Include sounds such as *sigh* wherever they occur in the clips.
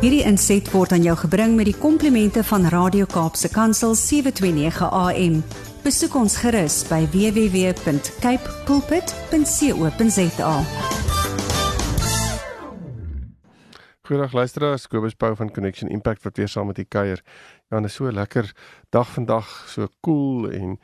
Hierdie inset word aan jou gebring met die komplimente van Radio Kaapse Kansel 729 AM. Besoek ons gerus by www.cape pulpit.co.za. Goeiedag luisteraars, Kobus Pau van Connection Impact wat weer saam met u kuier. Ja, dit is so lekker dag vandag, so koel cool en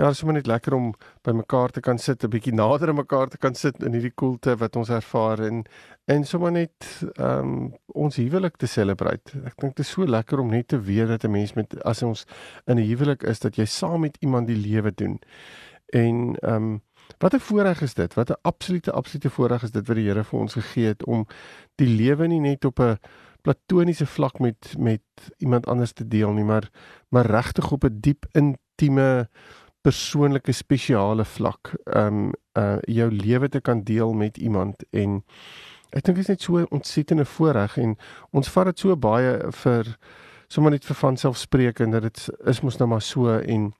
Ja, dit is sommer net lekker om by mekaar te kan sit, 'n bietjie nader aan mekaar te kan sit in hierdie koelte wat ons ervaar en en sommer net ehm um, ons huwelik te celebrate. Ek dink dit is so lekker om net te weet dat 'n mens met as ons in 'n huwelik is dat jy saam met iemand die lewe doen. En ehm um, wat 'n voorreg is dit? Wat 'n absolute absolute voorreg is dit wat die Here vir ons gegee het om die lewe nie net op 'n platoniese vlak met met iemand anders te deel nie, maar maar regtig op 'n diep intieme persoonlike spesiale vlak um uh jou lewe te kan deel met iemand en ek dink dit is net so ontsettende voorreg en ons vat dit so baie vir sommer net vir van selfspreekend dat dit is mos nou maar so en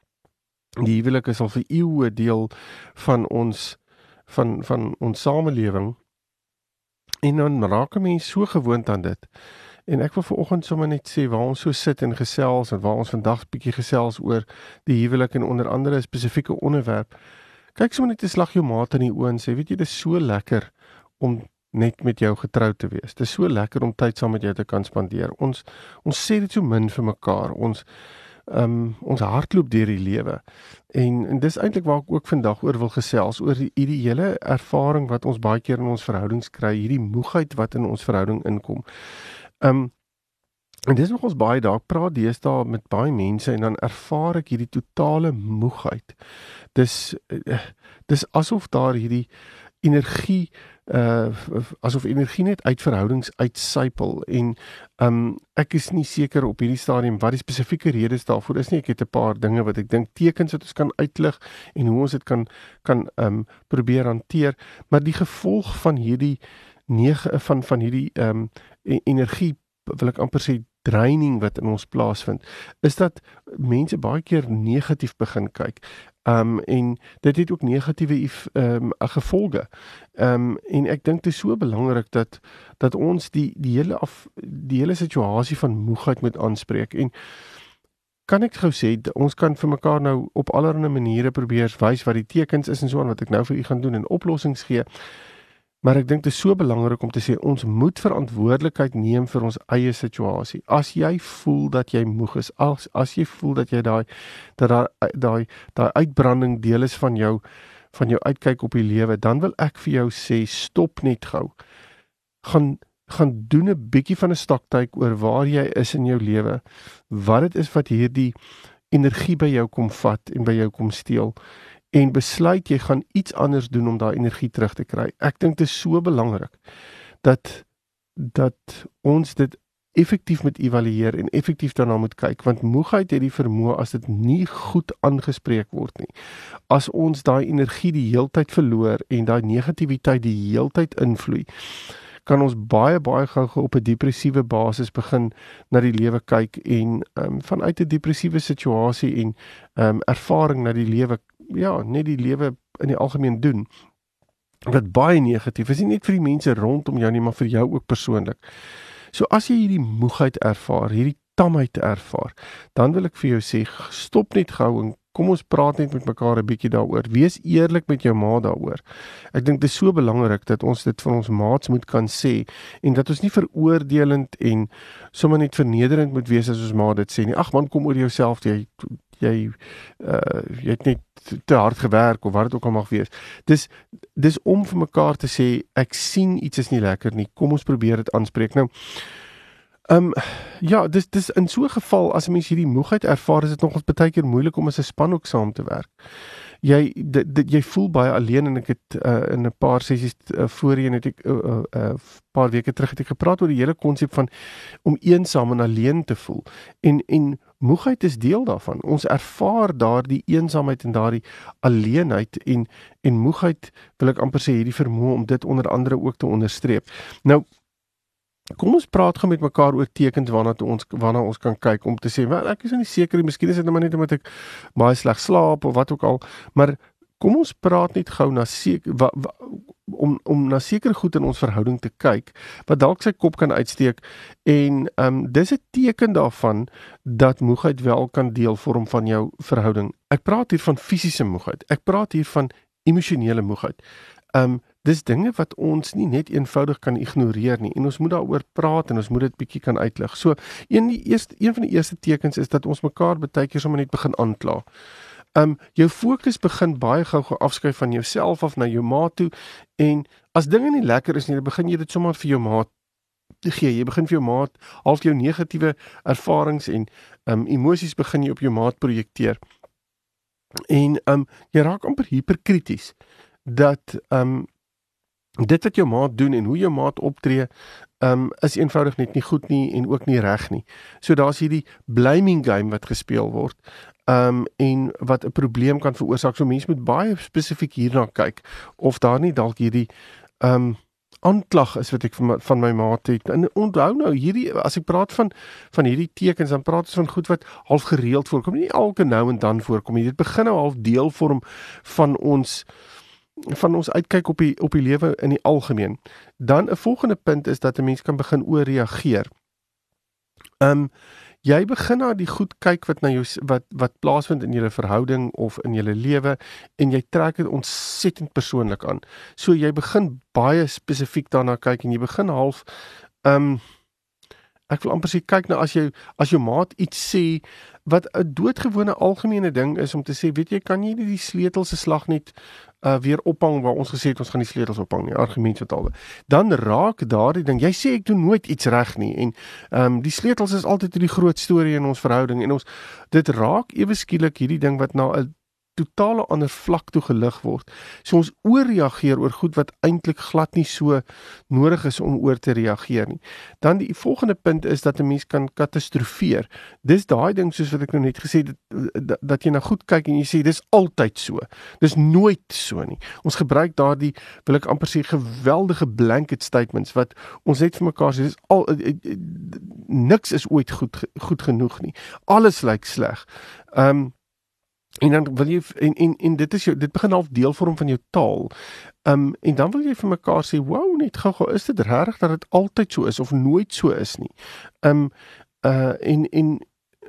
die huwelik is al vir eeue deel van ons van van ons samelewing en dan raak 'n mens so gewoond aan dit En ek wil vanoggend sommer net sê waar ons so sit en gesels en waar ons vandag bietjie gesels oor die huwelik en onder andere 'n spesifieke onderwerp. Kyk sommer net 'n slag jou maat in die oë en sê, weet jy, dit is so lekker om net met jou getrou te wees. Dit is so lekker om tyd saam met jou te kan spandeer. Ons ons sê dit so min vir mekaar. Ons ehm um, ons hardloop deur die lewe. En en dis eintlik waar ek ook vandag oor wil gesels oor die ideale ervaring wat ons baie keer in ons verhoudings kry, hierdie moegheid wat in ons verhouding inkom. Ehm um, en dis nog ons baie dalk praat deesdae met baie mense en dan ervaar ek hierdie totale moegheid. Dis uh, dis asof daar hierdie energie uh asof energie net uit verhoudings uitsypel en um ek is nie seker op hierdie stadium wat die spesifieke redes daarvoor is nie. Ek het 'n paar dinge wat ek dink tekens wat ons kan uitlig en hoe ons dit kan kan um probeer hanteer. Maar die gevolg van hierdie nege van van hierdie um, energie wil ek amper sê draining wat in ons plaasvind is dat mense baie keer negatief begin kyk. Um, en dit het ook negatiewe um, gevolge. Um, en ek dink dit is so belangrik dat dat ons die die hele af die hele situasie van moegheid moet aanspreek en kan ek gou sê ons kan vir mekaar nou op allerlei maniere probeer wys wat die tekens is en so aan wat ek nou vir u gaan doen en oplossings gee. Maar ek dink dit is so belangrik om te sê ons moet verantwoordelikheid neem vir ons eie situasie. As jy voel dat jy moeg is, as as jy voel dat jy daai dat daai daai daai uitbranding deel is van jou van jou uitkyk op die lewe, dan wil ek vir jou sê stop net gou. Gaan gaan doen 'n bietjie van 'n stoktyk oor waar jy is in jou lewe. Wat dit is wat hierdie energie by jou kom vat en by jou kom steel en besluit jy gaan iets anders doen om daai energie terug te kry. Ek dink dit is so belangrik dat dat ons dit effektief moet evalueer en effektief daarna moet kyk want moegheid het die vermoë as dit nie goed aangespreek word nie. As ons daai energie die heeltyd verloor en daai negativiteit die heeltyd invloei, kan ons baie baie gou op 'n depressiewe basis begin na die lewe kyk en um, vanuit 'n depressiewe situasie en um, ervaring na die lewe ja, net die lewe in die algemeen doen wat baie negatief is nie net vir die mense rondom jou nie maar vir jou ook persoonlik. So as jy hierdie moegheid ervaar, hierdie tamheid ervaar, dan wil ek vir jou sê stop net gou en kom ons praat net met mekaar 'n bietjie daaroor. Wees eerlik met jou ma daaroor. Ek dink dit is so belangrik dat ons dit van ons maats moet kan sê en dat ons nie veroordelend en sommer net vernederend moet wees as ons ma dit sê nie. Ag man, kom oor jouself, jy jy uh jy het net te hard gewerk of wat dit ook al mag wees. Dis dis om vir mekaar te sê ek sien iets is nie lekker nie. Kom ons probeer dit aanspreek. Nou Ehm um, ja, dis dis in so 'n geval as 'n mens hierdie moegheid ervaar, is dit nogals baie keer moeilik om as 'n span ook saam te werk. Jy dit, dit jy voel baie alleen en ek het uh, in 'n paar sessies uh, voorheen het ek 'n uh, uh, uh, paar weke terug het ek gepraat oor die hele konsep van om eensaam en alleen te voel. En en moegheid is deel daarvan. Ons ervaar daardie eensaamheid en daardie alleenheid en en moegheid wil ek amper sê hierdie vermoë om dit onder andere ook te onderstreep. Nou Kom ons praat gou met mekaar oor tekens waarna ons waarna ons kan kyk om te sê, wel ek is nie seker nie, miskien is dit net maar net omdat ek baie sleg slaap of wat ook al, maar kom ons praat net gou na seker om om na sekere goed in ons verhouding te kyk wat dalk sy kop kan uitsteek en ehm um, dis 'n teken daarvan dat moegheid wel kan deel vorm van jou verhouding. Ek praat hier van fisiese moegheid. Ek praat hier van emosionele moegheid. Ehm um, dis dinge wat ons nie net eenvoudig kan ignoreer nie en ons moet daaroor praat en ons moet dit bietjie kan uitlig. So een die eerste een van die eerste tekens is dat ons mekaar baie keer sommer net begin aankla. Um jou fokus begin baie gou-gou afskuif van jouself af na jou maat toe en as dinge nie lekker is nie, dan begin jy dit sommer vir jou maat gee. Jy begin vir jou maat half jou negatiewe ervarings en um emosies begin jy op jou maat projekteer. En um jy raak amper hiperkrities dat um dit wat jou maat doen en hoe jou maat optree um is eenvoudig net nie goed nie en ook nie reg nie. So daar's hierdie blaming game wat gespeel word um en wat 'n probleem kan veroorsaak. So mense moet baie spesifiek hierna kyk of daar nie dalk hierdie um aanklag is wat ek van my, van my maat het. En onthou nou hierdie as ek praat van van hierdie tekens dan praat ons van goed wat half gereeld voorkom. Nie elke nou en dan voorkom nie. Dit begin nou half deel vorm van ons van ons uitkyk op die op die lewe in die algemeen. Dan 'n volgende punt is dat 'n mens kan begin ooreageer. Um jy begin na die goed kyk wat na jou wat wat plaasvind in julle verhouding of in julle lewe en jy trek dit ontsettend persoonlik aan. So jy begin baie spesifiek daarna kyk en jy begin half ehm um, ek wil amper sê kyk na as jy as jou maat iets sê wat 'n doodgewone algemene ding is om te sê, weet jy, kan jy nie die sleutel se slag net uh weer ophang waar ons gesê het ons gaan die sleutels ophang nie argument wat al dan raak daardie ding jy sê ek doen nooit iets reg nie en ehm um, die sleutels is altyd die groot storie in ons verhouding en ons dit raak ewe skielik hierdie ding wat na 'n totale ander vlak toe gelig word. So ons ooreageer oor goed wat eintlik glad nie so nodig is om oor te reageer nie. Dan die volgende punt is dat 'n mens kan katastrofeer. Dis daai ding soos wat ek nou net gesê het dat, dat jy na goed kyk en jy sê dis altyd so. Dis nooit so nie. Ons gebruik daardie wil ek amper sê geweldige blanket statements wat ons net vir mekaar sê dis al eh, eh, niks is ooit goed goed genoeg nie. Alles lyk sleg. Ehm um, En dan wil jy en en en dit is jou dit begin half deel vorm van jou taal. Um en dan wil jy vir mekaar sê, "Wow, net gou-gou, is dit regtig dat dit altyd so is of nooit so is nie?" Um uh en en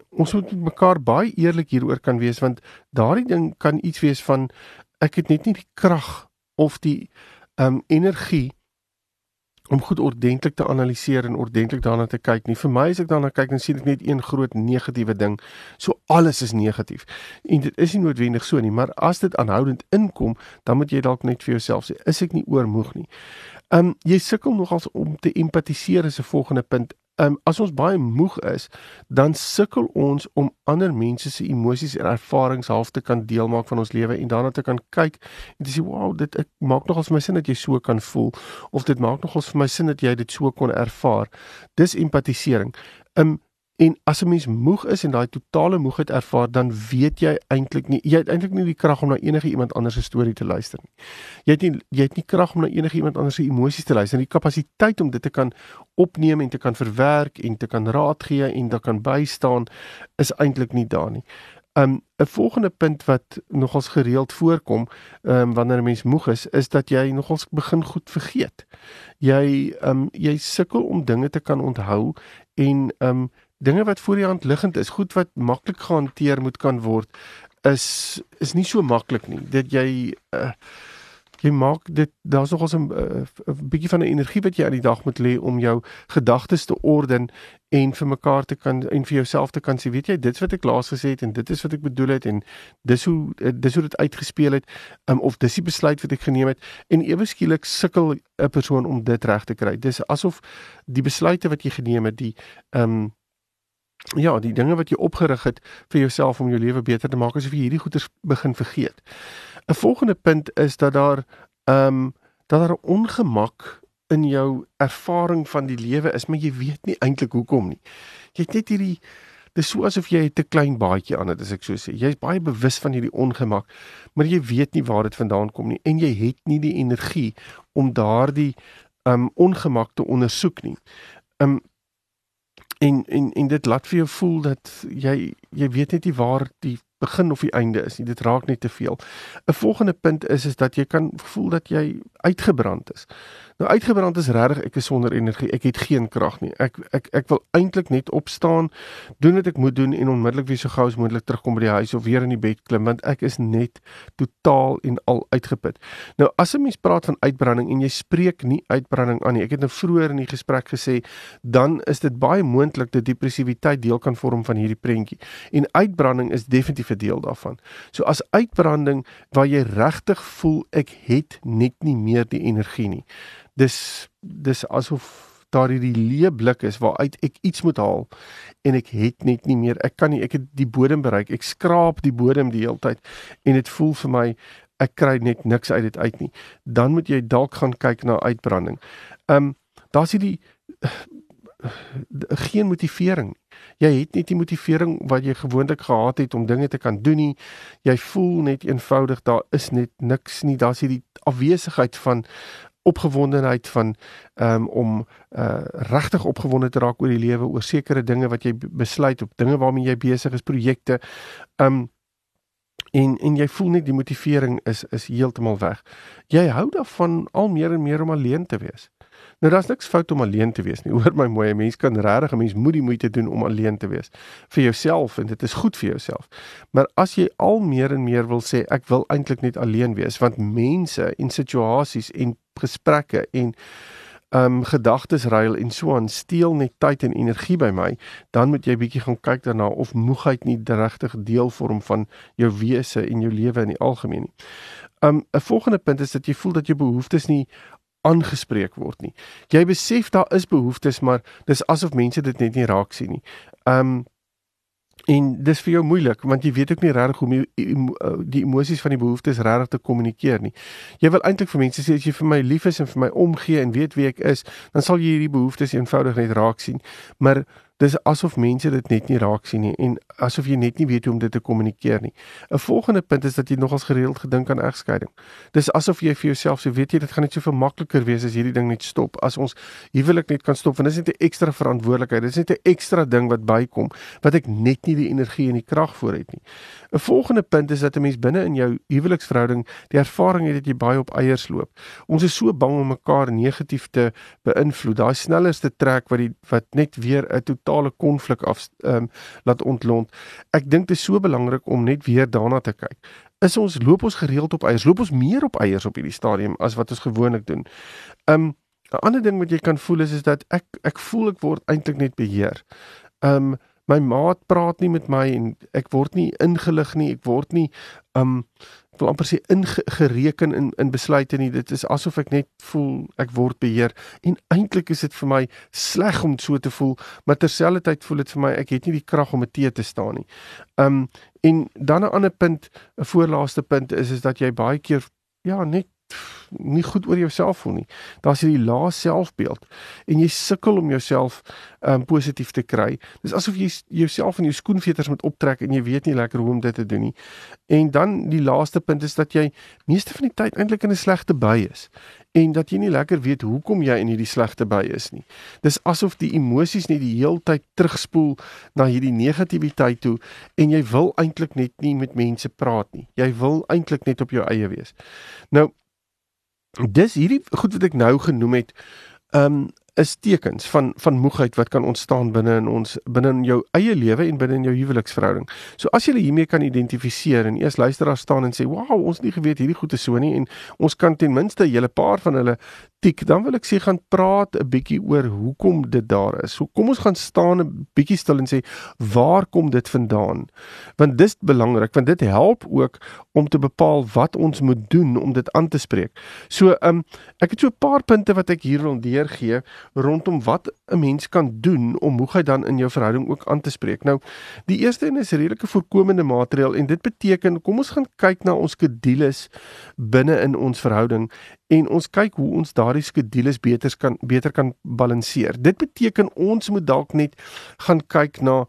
ons moet met mekaar baie eerlik hieroor kan wees want daardie ding kan iets wees van ek het net nie die krag of die um energie om goed ordentlik te analiseer en ordentlik daarna te kyk nie. Vir my as ek daarna kyk, dan sien ek net een groot negatiewe ding. So alles is negatief. En dit is nie noodwendig so nie, maar as dit aanhoudend inkom, dan moet jy dalk net vir jouself sê, is ek nie oormoeg nie. Um, jy sukkel nogals om te empatiseer as 'n volgende punt um, as ons baie moeg is, dan sukkel ons om ander mense se emosies en ervarings half te kan deel maak van ons lewe en daarna te kan kyk en te sê wow, dit ek maak nogals vir my sin dat jy so kan voel of dit maak nogals vir my sin dat jy dit so kon ervaar. Dis empatisering. Um En as 'n mens moeg is en daai totale moegheid ervaar, dan weet jy eintlik nie jy het eintlik nie die krag om na enige iemand anders se storie te luister nie. Jy het nie jy het nie krag om na enige iemand anders se emosies te luister nie. Die kapasiteit om dit te kan opneem en te kan verwerk en te kan raad gee en te kan bystaan is eintlik nie daar nie. Um 'n volgende punt wat nogals gereeld voorkom, um wanneer 'n mens moeg is, is dat jy nogals begin goed vergeet. Jy um jy sukkel om dinge te kan onthou en um dinge wat voor die hand liggend is, goed wat maklik gehanteer moet kan word, is is nie so maklik nie. Dit jy uh, jy maak dit daar's nogals 'n uh, bietjie van 'n energie wat jy aan die dag moet lê om jou gedagtes te orden en vir mekaar te kan en vir jouself te kan sê, weet jy, dit's wat ek laas gesê het en dit is wat ek bedoel het en dis hoe dis hoe dit uitgespeel het um, of dis die besluit wat ek geneem het en ewe skielik sukkel 'n persoon om dit reg te kry. Dis asof die besluite wat jy geneem het, die ehm um, ja, die dinge wat jy opgerig het vir jouself om jou lewe beter te maak, asof jy hierdie goeders begin vergeet. 'n Volgende punt is dat daar ehm um, dat daar ongemak in jou ervaring van die lewe is, maar jy weet nie eintlik hoekom nie. Jy het net hierdie dis so asof jy 'n te klein baadjie aan het, as ek so sê. Jy's baie bewus van hierdie ongemak, maar jy weet nie waar dit vandaan kom nie en jy het nie die energie om daardie ehm um, ongemak te ondersoek nie. Ehm um, en en en dit laat vir jou voel dat jy jy weet net nie waar die begin of die einde is nie. Dit raak net te veel. 'n Volgende punt is is dat jy kan voel dat jy uitgebrand is. Nou uitgebrand is regtig ek is sonder energie. Ek het geen krag nie. Ek ek ek wil eintlik net opstaan, doen wat ek moet doen en onmiddellik weer so gou as moontlik terugkom by die huis of weer in die bed klim want ek is net totaal en al uitgeput. Nou as 'n mens praat van uitbranding en jy spreek nie uitbranding aan nie. Ek het nou vroeër in die gesprek gesê dan is dit baie moontlik dat depressiwiteit deel kan vorm van hierdie prentjie. En uitbranding is definitief 'n deel daarvan. So as uitbranding waar jy regtig voel ek het net nie meer die energie nie dis dis asof daar hierdie leë blik is waaruit ek iets moet haal en ek het net nie meer ek kan nie ek het die bodem bereik ek skraap die bodem die hele tyd en dit voel vir my ek kry net niks uit dit uit nie dan moet jy dalk gaan kyk na uitbranding. Ehm um, daar's hierdie geen motivering. Jy het net die motivering wat jy gewoonlik gehad het om dinge te kan doen nie. Jy voel net eenvoudig daar is net niks nie. Daar's hierdie afwesigheid van opgewondenheid van um, om uh, regtig opgewonde te raak oor die lewe, oor sekere dinge wat jy besluit op dinge waarmee jy besig is, projekte. Um en en jy voel net die motivering is is heeltemal weg. Jy hou daarvan al meer en meer om alleen te wees. Nou daar's niks fout om alleen te wees nie. *laughs* Hoor my mooi, 'n mens kan regtig 'n mens moet die moeite doen om alleen te wees vir jouself en dit is goed vir jouself. Maar as jy al meer en meer wil sê ek wil eintlik net alleen wees want mense en situasies en gesprekke en um gedagtes ruil en so aan steel net tyd en energie by my, dan moet jy bietjie gaan kyk daarna of moegheid nie regtig deel vorm van jou wese en jou lewe in die algemeen nie. Um 'n volgende punt is dat jy voel dat jou behoeftes nie aangespreek word nie. Jy besef daar is behoeftes, maar dis asof mense dit net nie raak sien nie. Um en dis vir jou moeilik want jy weet ook nie regtig hoe eh, die emosies van die behoeftes regtig te kommunikeer nie. Jy wil eintlik vir mense sê as jy vir my lief is en vir my omgee en weet wie ek is, dan sal jy hierdie behoeftes eenvoudig net raak sien. Maar dis asof mense dit net nie raak sien nie en asof jy net nie weet hoe om dit te kommunikeer nie. 'n Volgende punt is dat jy nogals gereeld gedink aan egskeiding. Dis asof jy vir jouself sê, weet jy, dit gaan net soveel makliker wees as hierdie ding net stop. As ons huwelik net kan stop, want dis net 'n ekstra verantwoordelikheid. Dis net 'n ekstra ding wat bykom wat ek net nie die energie en die krag vir het nie. 'n Volgende punt is dat 'n mens binne in jou huweliksverhouding die ervaring het dat jy baie op eiers loop. Ons is so bang om mekaar negatief te beïnvloed. Daai snelste trek wat die wat net weer 'n totale konflik af ehm um, laat ontlont. Ek dink dit is so belangrik om net weer daarna te kyk. Is ons loop ons gereeld op eiers? Loop ons meer op eiers op hierdie stadium as wat ons gewoonlik doen? Ehm um, 'n ander ding wat jy kan voel is is dat ek ek voel ek word eintlik net beheer. Ehm um, my maat praat nie met my en ek word nie ingelig nie, ek word nie um wil amper sê ingereken in in besluite nie. Dit is asof ek net voel ek word beheer en eintlik is dit vir my sleg om so te voel, maar terselfdertyd voel dit vir my ek het nie die krag om te te staan nie. Um en dan 'n ander punt, 'n voorlaaste punt is is dat jy baie keer ja, net nie goed oor jouself voel nie. Daar's hierdie lae selfbeeld en jy sukkel om jouself um positief te kry. Dis asof jy jouself in jou skoenveters moet optrek en jy weet nie lekker hoe om dit te doen nie. En dan die laaste punt is dat jy meeste van die tyd eintlik in 'n slegte by is en dat jy nie lekker weet hoekom jy in hierdie slegte by is nie. Dis asof die emosies net die heeltyd terugspoel na hierdie negativiteit toe en jy wil eintlik net nie met mense praat nie. Jy wil eintlik net op jou eie wees. Nou dis hierdie goed wat ek nou genoem het, ehm um, is tekens van van moegheid wat kan ontstaan binne in ons binne in jou eie lewe en binne in jou huweliksverhouding. So as jy hiermee kan identifiseer en eers luister daar staan en sê, "Wow, ons nie geweet hierdie goed is so nie" en ons kan ten minste 'n hele paar van hulle tik, dan wil ek sê gaan praat 'n bietjie oor hoekom dit daar is. So kom ons gaan staan 'n bietjie stil en sê waar kom dit vandaan? Want dis belangrik want dit help ook om te bepaal wat ons moet doen om dit aan te spreek. So ehm um, ek het so 'n paar punte wat ek hier wil deurgee rondom wat 'n mens kan doen om moegheid dan in jou verhouding ook aan te spreek. Nou, die eerste een is redelike voorkomende maatreël en dit beteken kom ons gaan kyk na ons skedules binne in ons verhouding en ons kyk hoe ons daardie skedules beter kan beter kan balanseer. Dit beteken ons moet dalk net gaan kyk na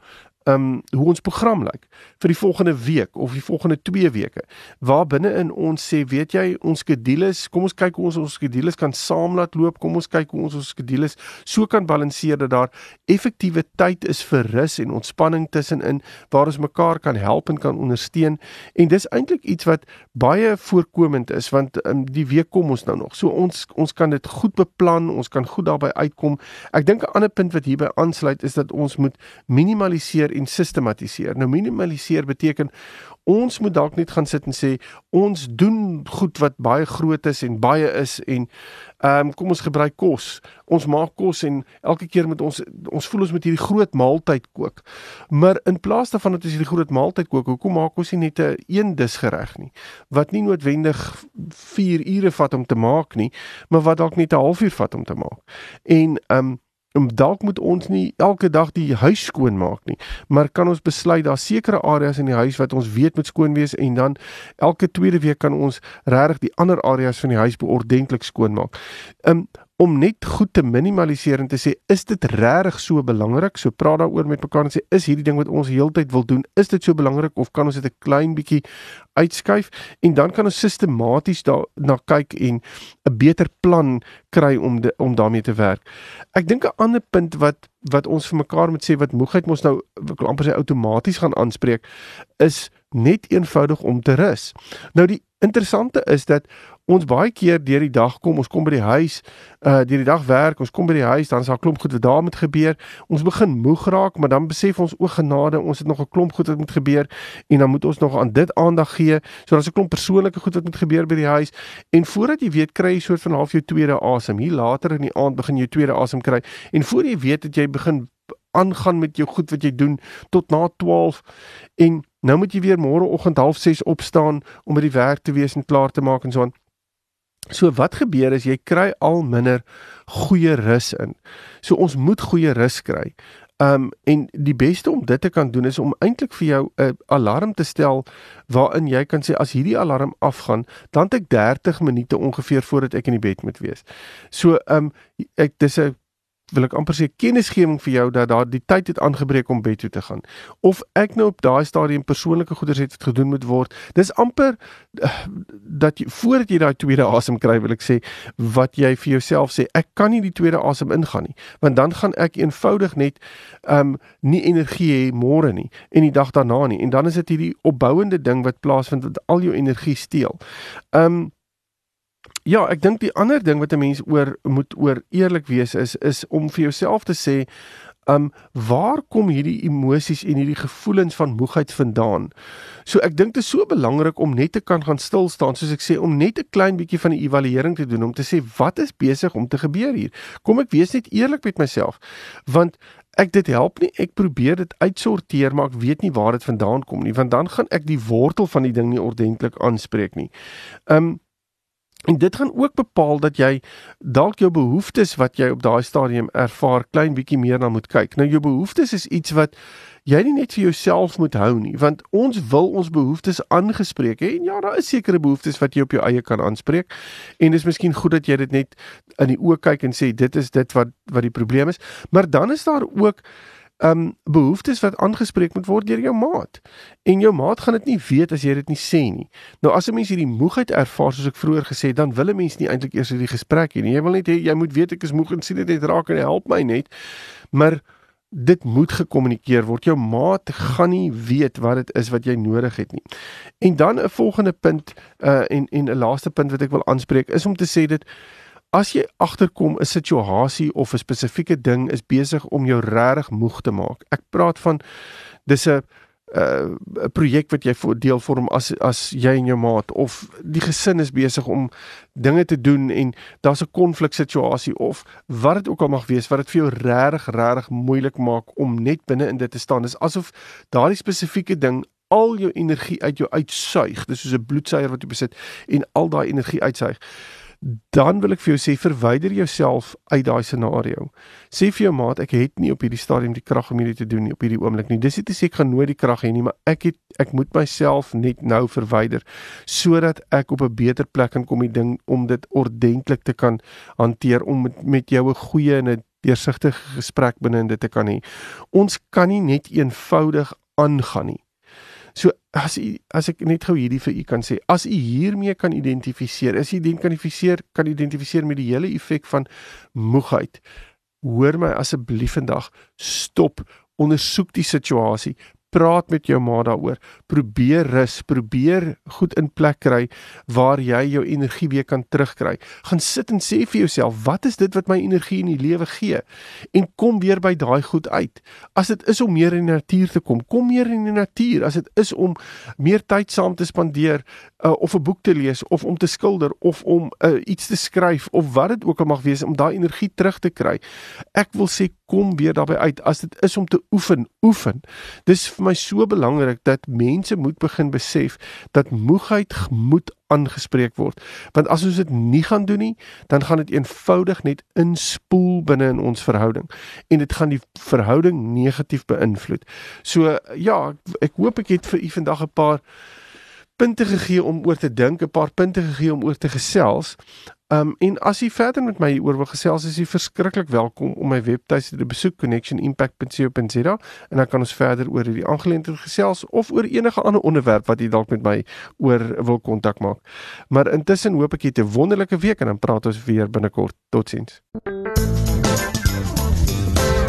um hoe ons program lyk vir die volgende week of die volgende 2 weke. Waar binne in ons sê, weet jy, ons skedules, kom ons kyk hoe ons ons skedules kan saam laat loop, kom ons kyk hoe ons ons skedules so kan balanseer dat daar effektiewe tyd is vir rus en ontspanning tussenin waar ons mekaar kan help en kan ondersteun. En dis eintlik iets wat baie voorkomend is want um, die week kom ons nou nog. So ons ons kan dit goed beplan, ons kan goed daarbey uitkom. Ek dink 'n ander punt wat hierby aansluit is dat ons moet minimaliseer en sistematiseer. Nou minimaliseer beteken ons moet dalk net gaan sit en sê ons doen goed wat baie groot is en baie is en ehm um, kom ons gebruik kos. Ons maak kos en elke keer met ons ons voel ons moet hierdie groot maaltyd kook. Maar in plaas daarvan dat ons hierdie groot maaltyd kook, hoekom maak ons nie net 'n een dis gereg nie wat nie noodwendig 4 ure vat om te maak nie, maar wat dalk net 'n halfuur vat om te maak. En ehm um, dalk moet ons nie elke dag die huis skoon maak nie, maar kan ons besluit daar sekere areas in die huis wat ons weet moet skoon wees en dan elke tweede week kan ons regtig die ander areas van die huis beordentlik skoon maak. Um om net goed te minimaliseer en te sê is dit regtig so belangrik? So praat daaroor met mekaar en sê is hierdie ding wat ons heeltyd wil doen, is dit so belangrik of kan ons dit 'n klein bietjie uitskuif en dan kan ons sistematies daarna kyk en 'n beter plan kry om de, om daarmee te werk. Ek dink 'n ander punt wat wat ons vir mekaar moet sê wat moegheid mos nou amper sê outomaties gaan aanspreek is net eenvoudig om te rus. Nou die interessante is dat ons baie keer deur die dag kom, ons kom by die huis, uh deur die dag werk, ons kom by die huis, dan is daar 'n klomp goed wat daar moet gebeur. Ons begin moeg raak, maar dan besef ons o genade, ons het nog 'n klomp goed wat moet gebeur en dan moet ons nog aan dit aandag gee. So daar's 'n klomp persoonlike goed wat moet gebeur by die huis en voordat jy weet kry jy soort van half jou tweede asem. Hier later in die aand begin jy tweede asem kry en voor jy weet dat jy begin aangaan met jou goed wat jy doen tot na 12 en nou moet jy weer môreoggend 06:30 opstaan om by die werk te wees en klaar te maak en so aan. So wat gebeur is jy kry al minder goeie rus in. So ons moet goeie rus kry. Um en die beste om dit te kan doen is om eintlik vir jou 'n alarm te stel waarin jy kan sê as hierdie alarm afgaan, dan het ek 30 minute ongeveer voordat ek in die bed moet wees. So um ek dis 'n wil ek amper sê kennisgewing vir jou dat daar die tyd het aangebreek om bed toe te gaan. Of ek nou op daai stadium persoonlike goeders het wat gedoen moet word. Dis amper uh, dat jy voordat jy daai tweede asem kry, wil ek sê wat jy vir jouself sê, ek kan nie die tweede asem ingaan nie, want dan gaan ek eenvoudig net um nie energie hê môre nie en die dag daarna nie. En dan is dit hierdie opbouende ding wat plaasvind wat al jou energie steel. Um Ja, ek dink die ander ding wat 'n mens oor moet oor eerlik wees is is om vir jouself te sê, um waar kom hierdie emosies en hierdie gevoelens van moegheid vandaan? So ek dink dit is so belangrik om net te kan gaan stil staan, soos ek sê, om net 'n klein bietjie van 'n evaluering te doen om te sê wat is besig om te gebeur hier? Kom ek wees net eerlik met myself. Want ek dit help nie, ek probeer dit uitsorteer, maar ek weet nie waar dit vandaan kom nie, want dan gaan ek die wortel van die ding nie ordentlik aanspreek nie. Um En dit gaan ook bepaal dat jy dalk jou behoeftes wat jy op daai stadium ervaar klein bietjie meer na moet kyk. Nou jou behoeftes is iets wat jy nie net vir jouself moet hou nie, want ons wil ons behoeftes aangespreek hê. En ja, daar is sekere behoeftes wat jy op jou eie kan aanspreek. En dis miskien goed dat jy dit net in die oë kyk en sê dit is dit wat wat die probleem is. Maar dan is daar ook um behoeftes wat aangespreek moet word deur jou maat. En jou maat gaan dit nie weet as jy dit nie sê nie. Nou as 'n mens hierdie moegheid ervaar soos ek vroeër gesê het, dan wil 'n mens nie eintlik eers hierdie gesprek hê nie. Jy wil net hê jy moet weet ek is moeg en sien dit net raak en help my net. Maar dit moet gekommunikeer word. Jou maat gaan nie weet wat dit is wat jy nodig het nie. En dan 'n volgende punt uh en en 'n laaste punt wat ek wil aanspreek is om te sê dit As jy agterkom 'n situasie of 'n spesifieke ding is besig om jou regtig moeg te maak. Ek praat van dis 'n 'n uh, projek wat jy voor deel vorm as as jy en jou maat of die gesin is besig om dinge te doen en daar's 'n konfliksituasie of wat dit ook al mag wees wat dit vir jou regtig regtig moeilik maak om net binne in dit te staan. Dis asof daardie spesifieke ding al jou energie uit jou uitsuig. Dis soos 'n bloedsuier wat jy besit en al daai energie uitsuig dan wil ek vir jou sê verwyder jouself uit daai scenario. Sê vir jou maat ek het nie op hierdie stadium die krag om hierdie te doen nie op hierdie oomblik nie. Dis nie te sê ek gaan nooit die krag hê nie, maar ek het ek moet myself net nou verwyder sodat ek op 'n beter plek kan kom die ding om dit ordentlik te kan hanteer om met, met jou 'n goeie en 'n deursigtige gesprek binne in dit te kan hê. Ons kan nie net eenvoudig aangaan nie. So as u as ek net gou hierdie vir u kan sê, as u hiermee kan identifiseer, is u identifiseer kan identifiseer met die hele effek van moegheid. Hoor my asseblief vandag, stop, ondersoek die situasie, praat met jou ma daaroor. Probeer rus, probeer goed in plek kry waar jy jou energie weer kan terugkry. Gaan sit en sê vir jouself, wat is dit wat my energie in die lewe gee? En kom weer by daai goed uit. As dit is om meer in die natuur te kom, kom meer in die natuur. As dit is om meer tyd saam te spandeer uh, of 'n boek te lees of om te skilder of om uh, iets te skryf of wat dit ook al mag wees om daai energie terug te kry. Ek wil sê kom weer daarbey uit as dit is om te oefen, oefen. Dis vir my so belangrik dat mense moet begin besef dat moegheid moet aangespreek word. Want as ons dit nie gaan doen nie, dan gaan dit eenvoudig net inspoel binne in ons verhouding en dit gaan die verhouding negatief beïnvloed. So ja, ek, ek hoop ek het vir u vandag 'n paar punte gegee om oor te dink, 'n paar punte gegee om oor te gesels. Um en as jy verder met my oor wil gesels, is jy verskriklik welkom om my webtuiste te besoek connectionimpact.co.za en dan kan ons verder oor hierdie aangeleentheid gesels of oor enige ander onderwerp wat jy dalk met my oor wil kontak maak. Maar intussen hoop ek jy 'n wonderlike week en dan praat ons weer binnekort. Totsiens.